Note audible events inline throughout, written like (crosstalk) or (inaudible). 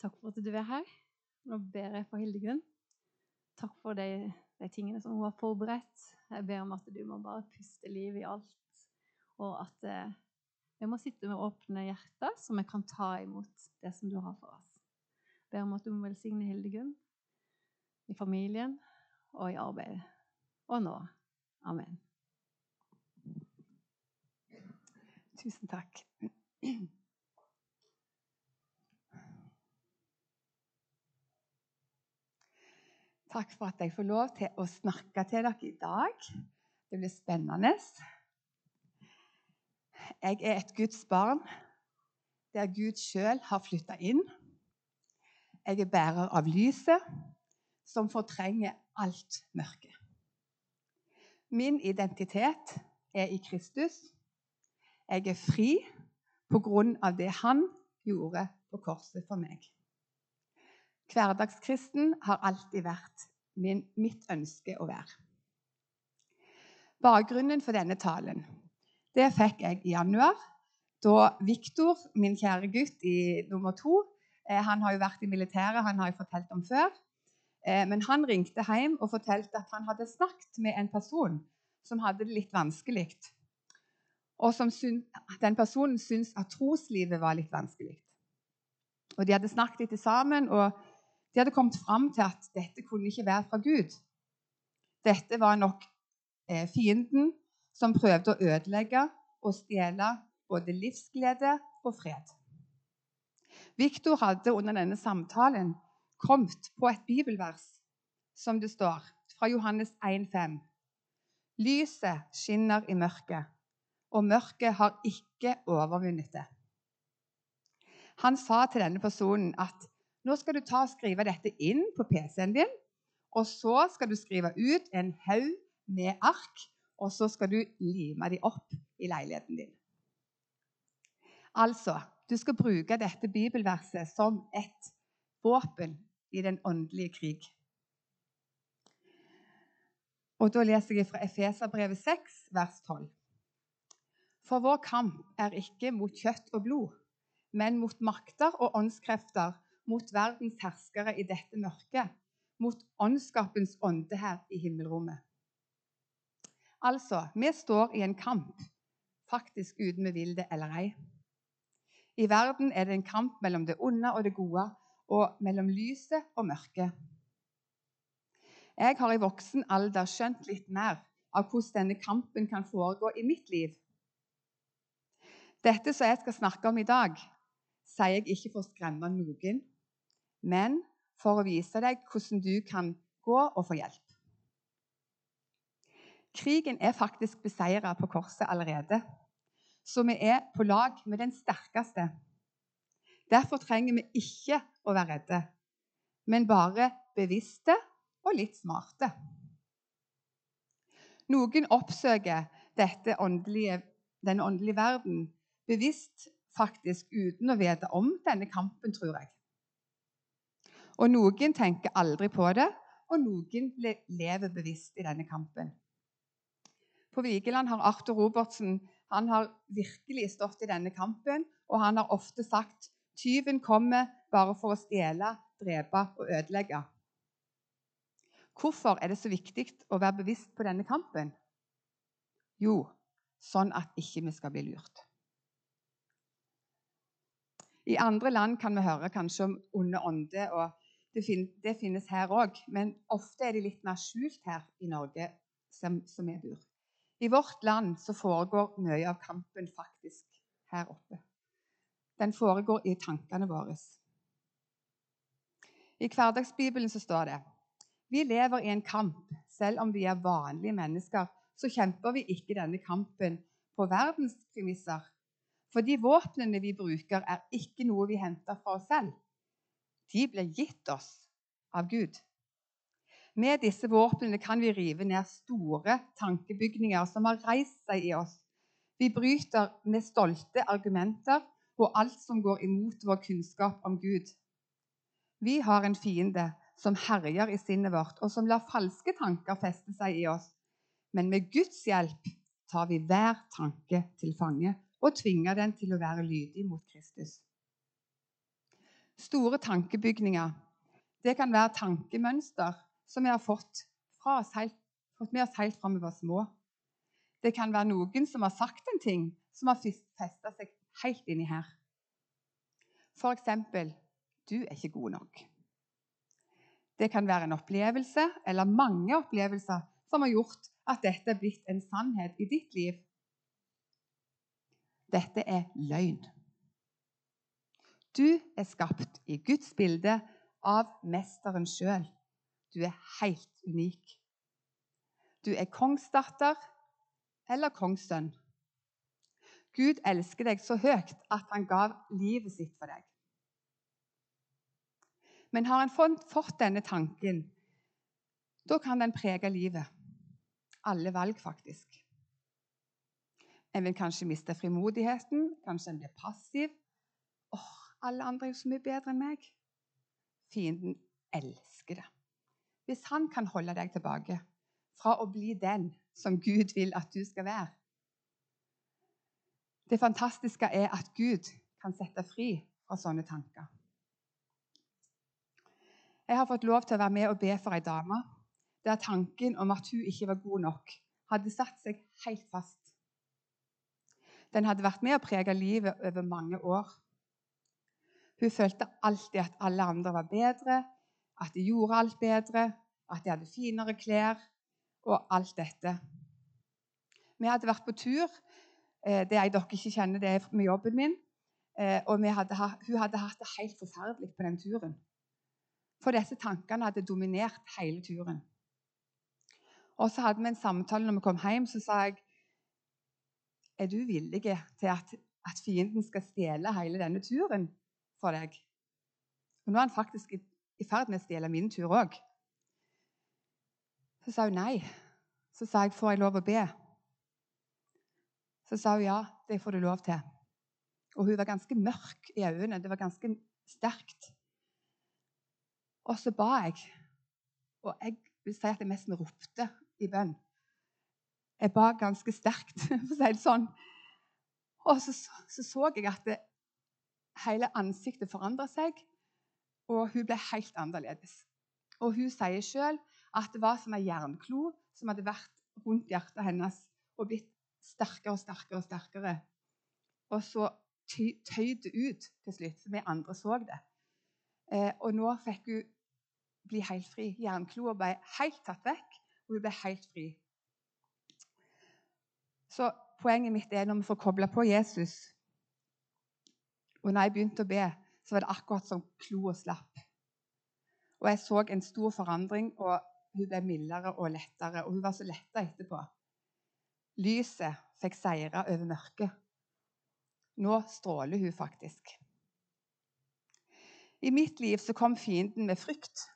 Takk for at du er her. Nå ber jeg for Hildegunn. Takk for de, de tingene som hun har forberedt. Jeg ber om at du må bare puste liv i alt, og at eh, vi må sitte med åpne hjerter, så vi kan ta imot det som du har for oss. Jeg ber om at du må velsigne Hildegunn i familien og i arbeidet. Og nå. Amen. Tusen takk. Takk for at jeg får lov til å snakke til dere i dag. Det blir spennende. Jeg er et Guds barn der Gud sjøl har flytta inn. Jeg er bærer av lyset som fortrenger alt mørke. Min identitet er i Kristus. Jeg er fri på grunn av det han gjorde på korset for meg. Hverdagskristen har alltid vært min, mitt ønske å være. Bakgrunnen for denne talen det fikk jeg i januar, da Viktor, min kjære gutt i nummer to eh, Han har jo vært i militæret, han har jeg fortalt om før. Eh, men han ringte hjem og fortalte at han hadde snakket med en person som hadde det litt vanskelig. Og som den personen syntes at troslivet var litt vanskelig. Og De hadde snakket litt sammen, og de hadde kommet fram til at dette kunne ikke være fra Gud. Dette var nok eh, fienden som prøvde å ødelegge og stjele både livsglede og fred. Viktor hadde under denne samtalen kommet på et bibelvers som det står fra Johannes 1,5. Lyset skinner i mørket, og mørket har ikke overvunnet det. Han sa til denne personen at nå skal du ta og skrive dette inn på PC-en din. Og så skal du skrive ut en haug med ark, og så skal du lime de opp i leiligheten din. Altså, du skal bruke dette bibelverset som et våpen i den åndelige krig. Og Da leser jeg fra Efeserbrevet 6, vers 12. For vår kamp er ikke mot kjøtt og blod, men mot makter og åndskrefter mot verdens herskere i dette mørket, mot åndskapens ånde her i himmelrommet. Altså, vi står i en kamp, faktisk uten vi vil det eller ei. I verden er det en kamp mellom det onde og det gode, og mellom lyset og mørket. Jeg har i voksen alder skjønt litt mer av hvordan denne kampen kan foregå i mitt liv. Dette som jeg skal snakke om i dag, sier jeg ikke for å skremme noen, men for å vise deg hvordan du kan gå og få hjelp. Krigen er faktisk beseira på korset allerede, så vi er på lag med den sterkeste. Derfor trenger vi ikke å være redde, men bare bevisste og litt smarte. Noen oppsøker åndelige, denne åndelige verden bevisst faktisk uten å vite om denne kampen, tror jeg. Og noen tenker aldri på det, og noen lever bevisst i denne kampen. På Vigeland har Arthur Robertsen han har virkelig stått i denne kampen, og han har ofte sagt tyven kommer bare for å stjele, drepe og ødelegge. Hvorfor er det så viktig å være bevisst på denne kampen? Jo, sånn at ikke vi skal bli lurt. I andre land kan vi høre kanskje om onde ånder og det, finnes her òg, men ofte er de litt mer skjult her i Norge, som, som vi bor. I vårt land så foregår mye av kampen faktisk her oppe. Den foregår i tankene våre. I Hverdagsbibelen så står det vi lever i en kamp. Selv om vi er vanlige mennesker, så kjemper vi ikke denne kampen på verdenspremisser. Fordi våpnene vi bruker, er ikke noe vi henter fra oss selv de ble gitt oss av Gud. Med disse våpnene kan vi rive ned store tankebygninger som har reist seg i oss. Vi bryter med stolte argumenter og alt som går imot vår kunnskap om Gud. Vi har en fiende som herjer i sinnet vårt, og som lar falske tanker feste seg i oss. Men med Guds hjelp tar vi hver tanke til fange og tvinger den til å være lydig mot Kristus. Store tankebygninger. Det kan være tankemønster som vi har fått, oss helt, fått med oss helt fra vi var små. Det kan være noen som har sagt en ting som har festa seg helt inni her. For eksempel du er ikke god nok. Det kan være en opplevelse eller mange opplevelser som har gjort at dette er blitt en sannhet i ditt liv. Dette er løgn. Du er skapt i Guds bilde av Mesteren sjøl. Du er helt unik. Du er kongsdatter eller kongssønn. Gud elsker deg så høyt at han gav livet sitt for deg. Men har en fått denne tanken, da kan den prege livet. Alle valg, faktisk. En vil kanskje miste frimodigheten, kanskje en blir passiv. Alle andre er jo så mye bedre enn meg. Fienden elsker det. Hvis han kan holde deg tilbake fra å bli den som Gud vil at du skal være. Det fantastiske er at Gud kan sette fri fra sånne tanker. Jeg har fått lov til å være med og be for ei dame der tanken om at hun ikke var god nok, hadde satt seg helt fast. Den hadde vært med å prege livet over mange år. Hun følte alltid at alle andre var bedre, at de gjorde alt bedre, at de hadde finere klær og alt dette. Vi hadde vært på tur. Det det jeg dere ikke kjenner, det er med jobben min. Eh, og hadde, hun hadde hatt det helt forferdelig på den turen. For disse tankene hadde dominert hele turen. Og så hadde vi en samtale når vi kom hjem, så sa jeg er du villig til at, at fienden skal stjele hele denne turen for deg? Og nå er han faktisk i, ferd med å stjele min tur òg. Så sa hun nei. Så sa jeg, 'Får jeg lov å be?' Så sa hun ja, det får du lov til. Og hun var ganske mørk i øynene. Det var ganske sterkt. Og så ba jeg. Og jeg vil si at jeg nesten ropte i bønn. Jeg ba ganske sterkt, (laughs) for å si det sånn. Og så så, så jeg at det, hele ansiktet forandra seg, og hun ble helt annerledes. Og hun sier sjøl at det var som ei jernklo som hadde vært rundt hjertet hennes og blitt sterkere og sterkere og sterkere. Og så tøyd det ut til slutt, så vi andre så det. Eh, og nå fikk hun bli helt fri. Jernkloa ble helt tatt vekk, og hun ble helt fri. Så poenget mitt er når vi får kobla på Jesus Og når jeg begynte å be, så var det akkurat som kloa slapp. Og jeg så en stor forandring, og hun ble mildere og lettere. Og hun var så letta etterpå. Lyset fikk seire over mørket. Nå stråler hun faktisk. I mitt liv så kom fienden med frykt.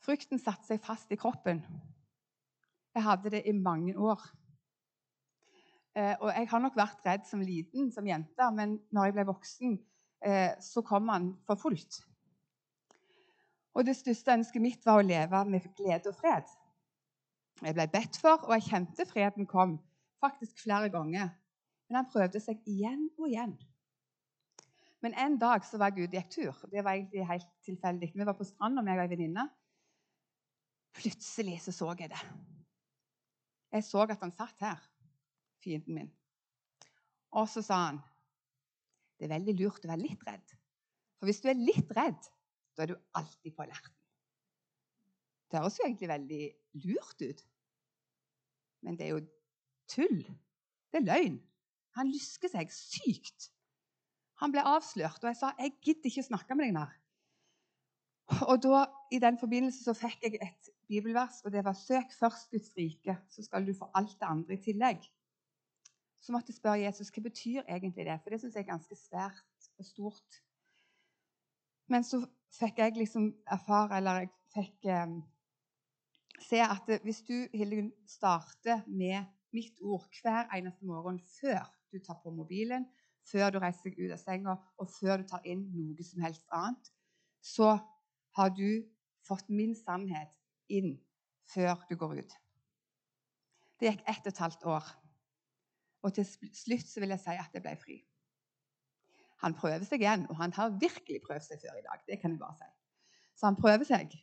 Frykten satte seg fast i kroppen. Jeg hadde det i mange år. Eh, og jeg har nok vært redd som liten, som jente, men når jeg ble voksen, eh, så kom han for fullt. Og det største ønsket mitt var å leve med glede og fred. Jeg ble bedt for, og jeg kjente freden kom faktisk flere ganger. Men han prøvde seg igjen og igjen. Men en dag så var Gud gikk tur. Det var egentlig helt tilfeldig. Vi var på stranda, jeg og ei venninne. Plutselig så så jeg det. Jeg så at han satt her fienden min. Og så sa han det er veldig lurt å være litt redd. For hvis du er litt redd, da er du alltid på alerten. Det høres jo egentlig veldig lurt ut. Men det er jo tull. Det er løgn. Han lysker seg sykt. Han ble avslørt, og jeg sa jeg gidder ikke å snakke med deg mer. Og da, I den forbindelse så fikk jeg et bibelvers, og det var 'Søk først Guds rike, så skal du få alt det andre i tillegg' så måtte jeg spørre Jesus hva betyr egentlig det For det syns jeg er ganske svært og stort. Men så fikk jeg liksom erfare, eller jeg fikk eh, se at hvis du Hildegunn, starter med mitt ord hver eneste morgen før du tar på mobilen, før du reiser deg ut av senga, og før du tar inn noe som helst annet, så har du fått min sannhet inn før du går ut. Det gikk ett og et halvt år. Og til slutt så vil jeg si at jeg ble fri. Han prøver seg igjen, og han har virkelig prøvd seg før i dag. det kan jeg bare si. Så han prøver seg,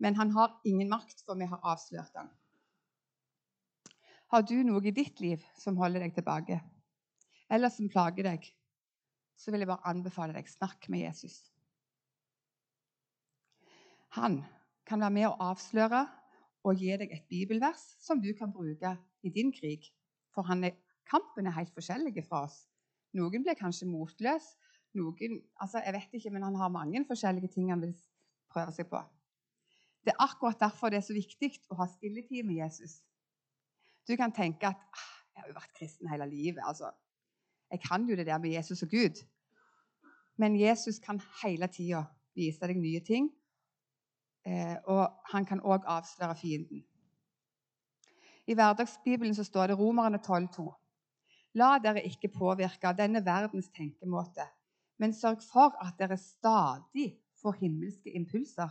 men han har ingen makt, for vi har avslørt ham. Har du noe i ditt liv som holder deg tilbake, eller som plager deg, så vil jeg bare anbefale deg snakk med Jesus. Han kan være med å avsløre og gi deg et bibelvers som du kan bruke i din krig. For han er, kampen er helt forskjellig fra oss. Noen blir kanskje motløs. Noen, altså jeg vet ikke, men Han har mange forskjellige ting han vil prøve seg på. Det er akkurat derfor det er så viktig å ha stilletid med Jesus. Du kan tenke at ah, jeg har jo vært kristen hele livet. altså, Jeg kan jo det der med Jesus og Gud. Men Jesus kan hele tida vise deg nye ting, eh, og han kan òg avsløre fienden. I hverdagsbibelen så står det Romerne 12,2.: La dere ikke påvirke av denne verdens tenkemåte, men sørg for at dere stadig får himmelske impulser.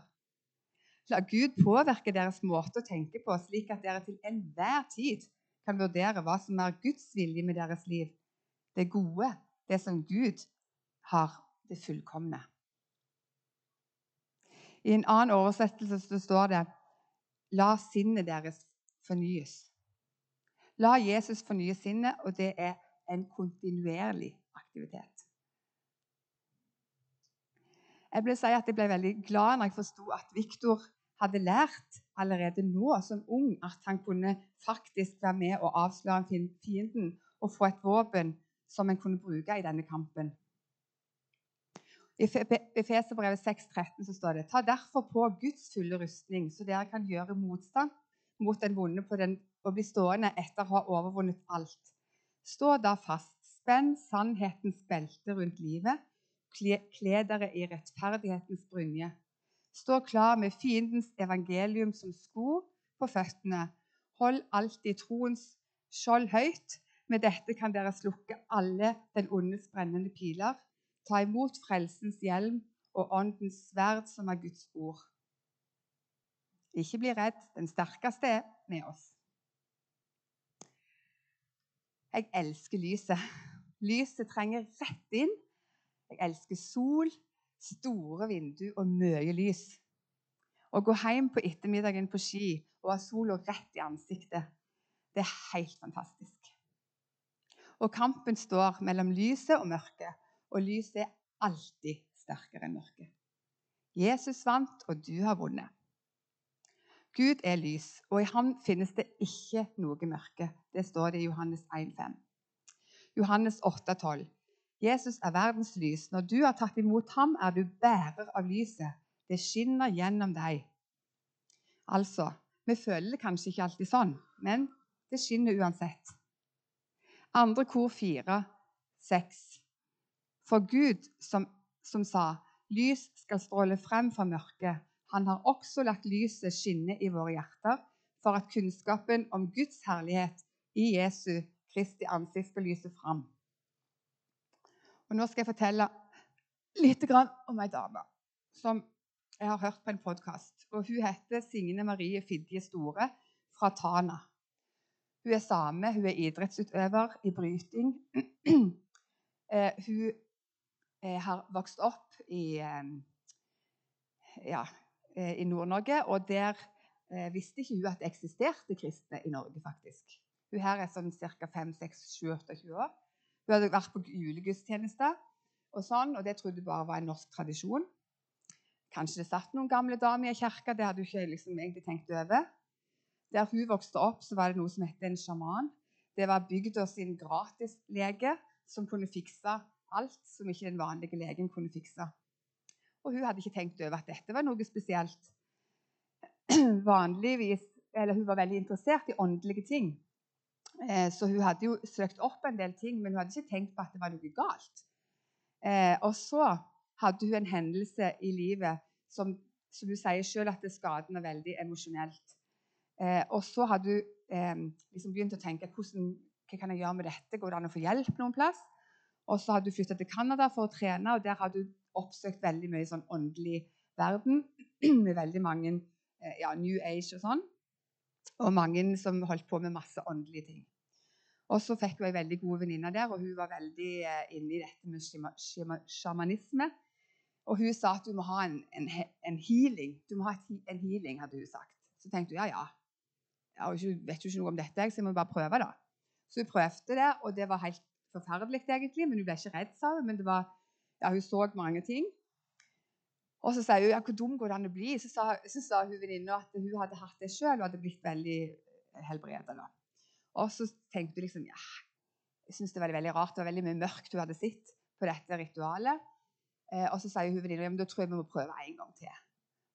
La Gud påvirke deres måte å tenke på, slik at dere til enhver tid kan vurdere hva som er Guds vilje med deres liv. Det gode, det som Gud har det fullkomne. I en annen oversettelse står det La sinnet deres fornyes. La Jesus fornye sinnet, og det er en kontinuerlig aktivitet. Jeg ble si jeg ble veldig glad når jeg forsto at Viktor hadde lært allerede nå som ung at han kunne faktisk være med og avsløre fienden og få et våpen som en kunne bruke i denne kampen. I Efeserbrevet 6,13 står det Ta derfor på Guds fulle rustning, så dere kan gjøre motstand mot den vonde på den, og bli stående etter å ha overvunnet alt. Stå da fast, spenn sannhetens belte rundt livet, kle dere i rettferdighetens brynje. Stå klar med fiendens evangelium som sko på føttene. Hold alltid troens skjold høyt. Med dette kan dere slukke alle den ondes brennende piler. Ta imot frelsens hjelm og åndens sverd, som er Guds ord. Ikke bli redd, den sterkeste er med oss. Jeg elsker lyset. Lyset trenger rett inn. Jeg elsker sol, store vinduer og mye lys. Å gå hjem på ettermiddagen på ski og ha sola rett i ansiktet, det er helt fantastisk. Og kampen står mellom lyset og mørket, og lyset er alltid sterkere enn mørket. Jesus vant, og du har vunnet. Gud er lys, og i ham finnes det ikke noe mørke. Det står det i Johannes 1,5. Johannes 8,12. Jesus er verdens lys. Når du har tatt imot ham, er du bærer av lyset. Det skinner gjennom deg. Altså, vi føler det kanskje ikke alltid sånn, men det skinner uansett. Andre kor 4, 6. For Gud som, som sa, lys skal stråle frem fra mørket, han har også latt lyset skinne i våre hjerter, for at kunnskapen om Guds herlighet i Jesu Kristi ansikt skal lyse fram. Og Nå skal jeg fortelle litt om ei dame som jeg har hørt på en podkast. Hun heter Signe Marie Fidje Store fra Tana. Hun er same, hun er idrettsutøver i bryting. (clears throat) Eh, hun eh, har vokst opp i, eh, ja, i Nord-Norge, og der visste ikke hun at det eksisterte kristne i Norge, faktisk. Hun her er sånn ca. 5-6-7-28 år. Hun hadde vært på julegudstjenester, og sånn, og det trodde hun bare var en norsk tradisjon. Kanskje det satt noen gamle damer i kirka, det hadde hun ikke liksom egentlig tenkt over. Der hun vokste opp, så var det noe som het en sjaman. Det var bygda sin gratislege som kunne fikse alt som ikke den vanlige legen kunne fikse. Og hun hadde ikke tenkt over at dette var noe spesielt. (clears throat) Vanligvis, eller Hun var veldig interessert i åndelige ting. Eh, så hun hadde jo søkt opp en del ting, men hun hadde ikke tenkt på at det var noe galt. Eh, og så hadde hun en hendelse i livet som, som hun sier selv at det skadet er veldig emosjonelt. Eh, og så hadde hun liksom begynt å tenke hvordan, hva kan jeg gjøre med dette? Går det an å få hjelp noen plass? Og så hadde hun flytta til Canada for å trene, og der hadde hun oppsøkt veldig mye sånn åndelig verden (clears throat) med veldig mange eh, ja, New Age og sånn. Og mange som holdt på med masse åndelige ting. Og så fikk hun ei veldig god venninne der, og hun var veldig eh, inne i dette med sjamanisme. Og hun sa at du må ha en, en, en healing. Du må ha en healing, hadde hun sagt. Så tenkte hun ja, ja. Jeg vet jo ikke noe om dette, så jeg må bare prøve, da. Så hun prøvde det, og det var helt forferdelig, egentlig. Men hun ble ikke redd, sa hun. Men det var, ja, hun så mange ting. Og så sier hun ja, hvor dum går det an å bli? Så sa, så sa hun venninna at hun hadde hatt det sjøl og hadde blitt veldig helbreda. Og så tenkte hun liksom ja, jeg synes det var veldig rart. Det var veldig mye mørkt hun hadde sett på dette ritualet. Eh, og så sier hun venninna ja, da tror jeg vi må prøve en gang til.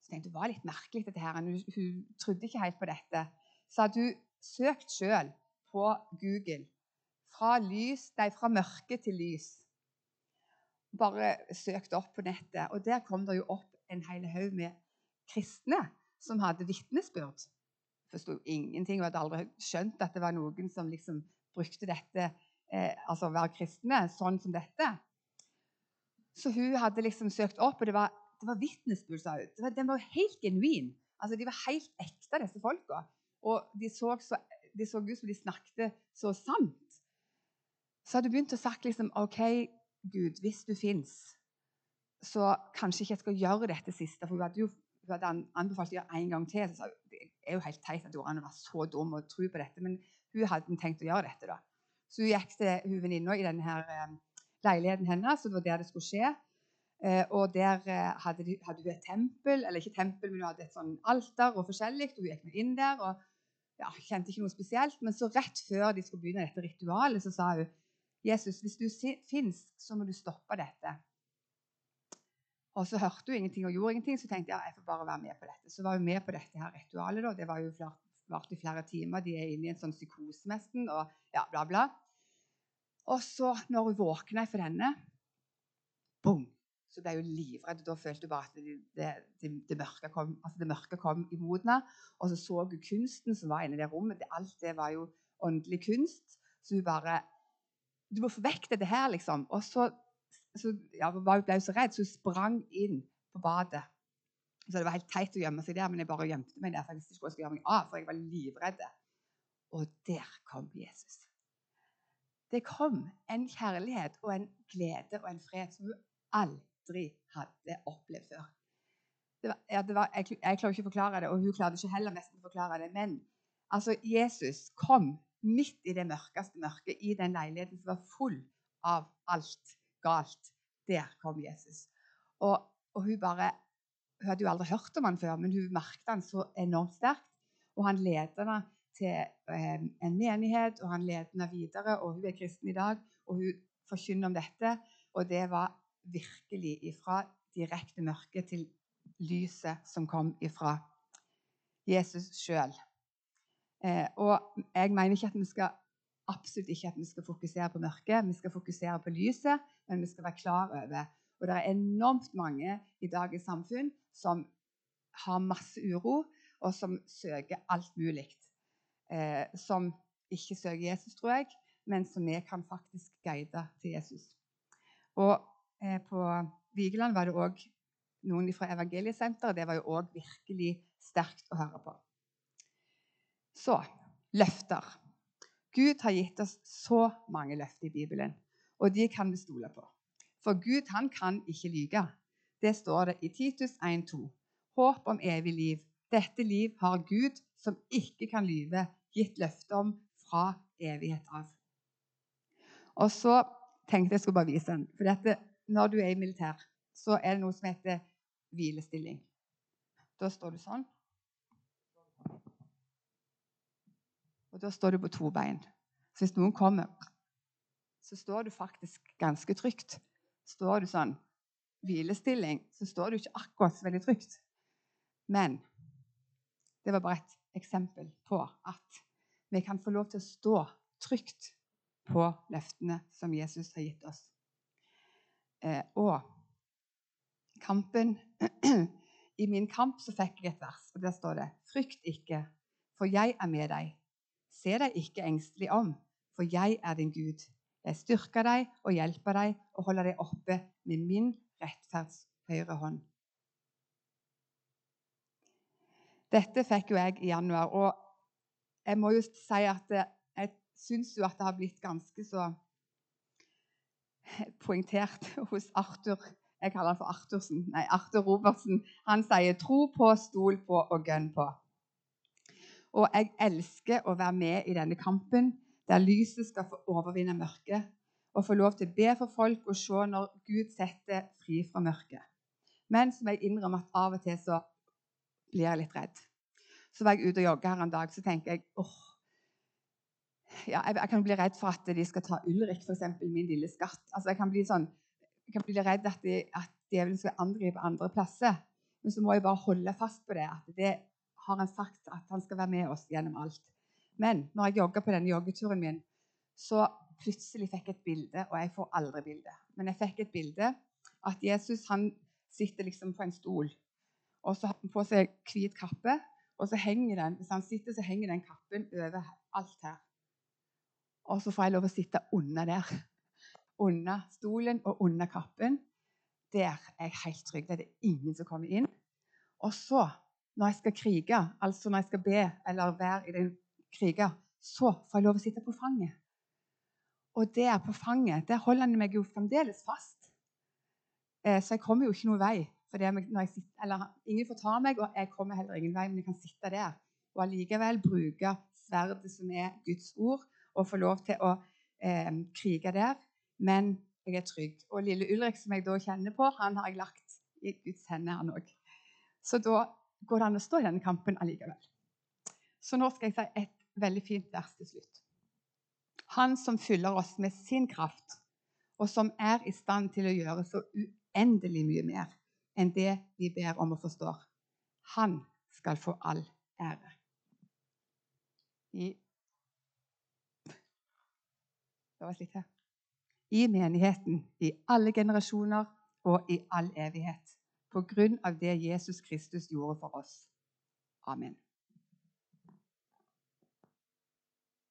Så tenkte hun, det var litt merkelig, dette her. Hun, hun trodde ikke helt på dette. Så hadde hun søkt sjøl på Google fra, lys, nei, fra mørke til lys. Bare søkte opp på nettet. Og der kom det jo opp en hel haug med kristne som hadde vitnesbyrd forsto ingenting og hadde aldri skjønt at det var noen som liksom brukte dette, eh, altså å være kristne, sånn som dette. Så hun hadde liksom søkt opp, og det var, det vitnesbyrd, sa hun. Den var helt genuin. Altså, de var helt ekte, disse folka. Og de så, så, de så ut som de snakket så sant. Så hadde hun begynt å sagt liksom OK, Gud, hvis du fins, så kanskje ikke jeg skal gjøre dette siste. For hun hadde jo hun hadde anbefalt å gjøre en gang til. Så sa hun det er jo helt teit at Joran var så dum og tro på dette, men hun hadde tenkt å gjøre dette. da. Så hun gikk til hun venninna i denne her, eh, leiligheten hennes, og det var der det skulle skje. Eh, og der eh, hadde, de, hadde, hun et tempel, eller ikke tempel, men hun hadde et sånn alter og forskjellig. og Hun gikk inn der og ja, kjente ikke noe spesielt. Men så rett før de skulle begynne dette ritualet, så sa hun Jesus, hvis du fins, så må du stoppe dette. Og så hørte hun ingenting og gjorde ingenting, så tenkte jeg ja, jeg får bare være med på dette. Så var hun med på dette her ritualet. da, Det var jo varte i flere timer. De er inne i en sånn psykose nesten. og ja, bla, bla. Og så, når hun våkna for denne, bom, så ble hun livredd. Da følte hun bare at det, det, det, mørke, kom, altså mørke kom imot henne. Og så så hun kunsten som var inne i det rommet. alt det var jo åndelig kunst. Så hun bare Du må få vekk dette her, liksom. Og så så ja, var hun så redd, så hun sprang inn på badet. Så Det var helt teit å gjemme seg der, men jeg bare gjemte meg der. for jeg skulle gjøre meg av, for jeg var livredd. Og der kom Jesus. Det kom en kjærlighet og en glede og en fred som hun aldri hadde opplevd før. Var, ja, var, jeg, jeg, klarer ikke å forklare det, og hun klarte ikke heller nesten å forklare det. Men altså, Jesus kom midt i det mørkeste mørket, i den leiligheten som var full av alt galt. Der kom Jesus. Og, og hun bare hun hadde jo aldri hørt om han før, men hun merket han så enormt sterkt. Og han leder henne til eh, en menighet, og han leder henne videre. Og hun er kristen i dag, og hun forkynner om dette. Og det var virkelig ifra direkte mørke til lyset som kom ifra Jesus sjøl. Eh, og jeg mener ikke at vi skal absolutt ikke at vi skal fokusere på mørket, vi skal fokusere på lyset, men vi skal være klar over Og det er enormt mange i dagens samfunn som har masse uro, og som søker alt mulig. Eh, som ikke søker Jesus, tror jeg, men som vi kan faktisk guide til Jesus. Og eh, på Vigeland var det òg noen fra Evangeliesenteret. Det var jo òg virkelig sterkt å høre på. Så løfter. Gud har gitt oss så mange løfter i Bibelen, og de kan vi stole på. For Gud han kan ikke lyge. Det står det i Titus 1,2. Håp om evig liv. Dette liv har Gud, som ikke kan lyve, gitt løfte om fra evighet av. Og så tenkte jeg skulle bare vise den. For dette, når du er i militær, så er det noe som heter hvilestilling. Da står du sånn. Og da står du på to bein. Så hvis noen kommer, så står du faktisk ganske trygt. Står du sånn hvilestilling, så står du ikke akkurat så veldig trygt. Men det var bare et eksempel på at vi kan få lov til å stå trygt på løftene som Jesus har gitt oss. Eh, og kampen (clears throat) I min kamp så fikk jeg et vers, og der står det Frykt ikke, for jeg er med deg. Se deg ikke engstelig om, for jeg er din Gud. Jeg styrker deg og hjelper deg og holder deg oppe med min rettferds høyre hånd. Dette fikk jo jeg i januar, og jeg må jo si at jeg syns jo at det har blitt ganske så poengtert hos Arthur Jeg kaller han for Arthursen. Nei, Arthur Robertsen. Han sier 'tro på, stol på og gønn på'. Og jeg elsker å være med i denne kampen, der lyset skal få overvinne mørket, og få lov til å be for folk og se når Gud setter fri fra mørket. Men som jeg innrømmer at av og til så blir jeg litt redd. Så var jeg ute og jogga her en dag, så tenker jeg åh, ja, jeg, jeg, kan bli redd for at de skal ta Ulrik, f.eks. min lille skatt. Altså, jeg kan bli, sånn, jeg kan bli redd at, de, at djevelen skal angripe andre plasser. Men så må jeg bare holde fast på det. at det har han sagt at han skal være med oss gjennom alt. Men når jeg jogga på denne joggeturen min, så plutselig fikk jeg et bilde, og jeg får aldri bilde. Men jeg fikk et bilde at Jesus han sitter liksom på en stol, og så har han på seg hvit kappe. Og så henger den, Hvis han sitter, så henger den kappen over alt her. Og så får jeg lov å sitte under der. Under stolen og under kappen. Der er jeg helt trygg. Det er ingen som kommer inn. Og så, når jeg skal krige, altså når jeg skal be eller være i den krige, så får jeg lov å sitte på fanget. Og der på fanget der holder han meg jo fremdeles fast. Eh, så jeg kommer jo ikke noen vei. Sitter, eller, ingen får ta meg, og jeg kommer heller ingen vei, men jeg kan sitte der og allikevel bruke sverdet som er Guds ord, og få lov til å eh, krige der. Men jeg er trygg. Og lille Ulrik, som jeg da kjenner på, han har jeg lagt i Guds hender, han òg. Så da går det an å stå i denne kampen allikevel. Så nå skal jeg si et veldig fint vers til slutt. Han som fyller oss med sin kraft, og som er i stand til å gjøre så uendelig mye mer enn det vi ber om og forstår. Han skal få all ære. I det var slik her. I menigheten, i alle generasjoner og i all evighet. På grunn av det Jesus Kristus gjorde for oss. Amen.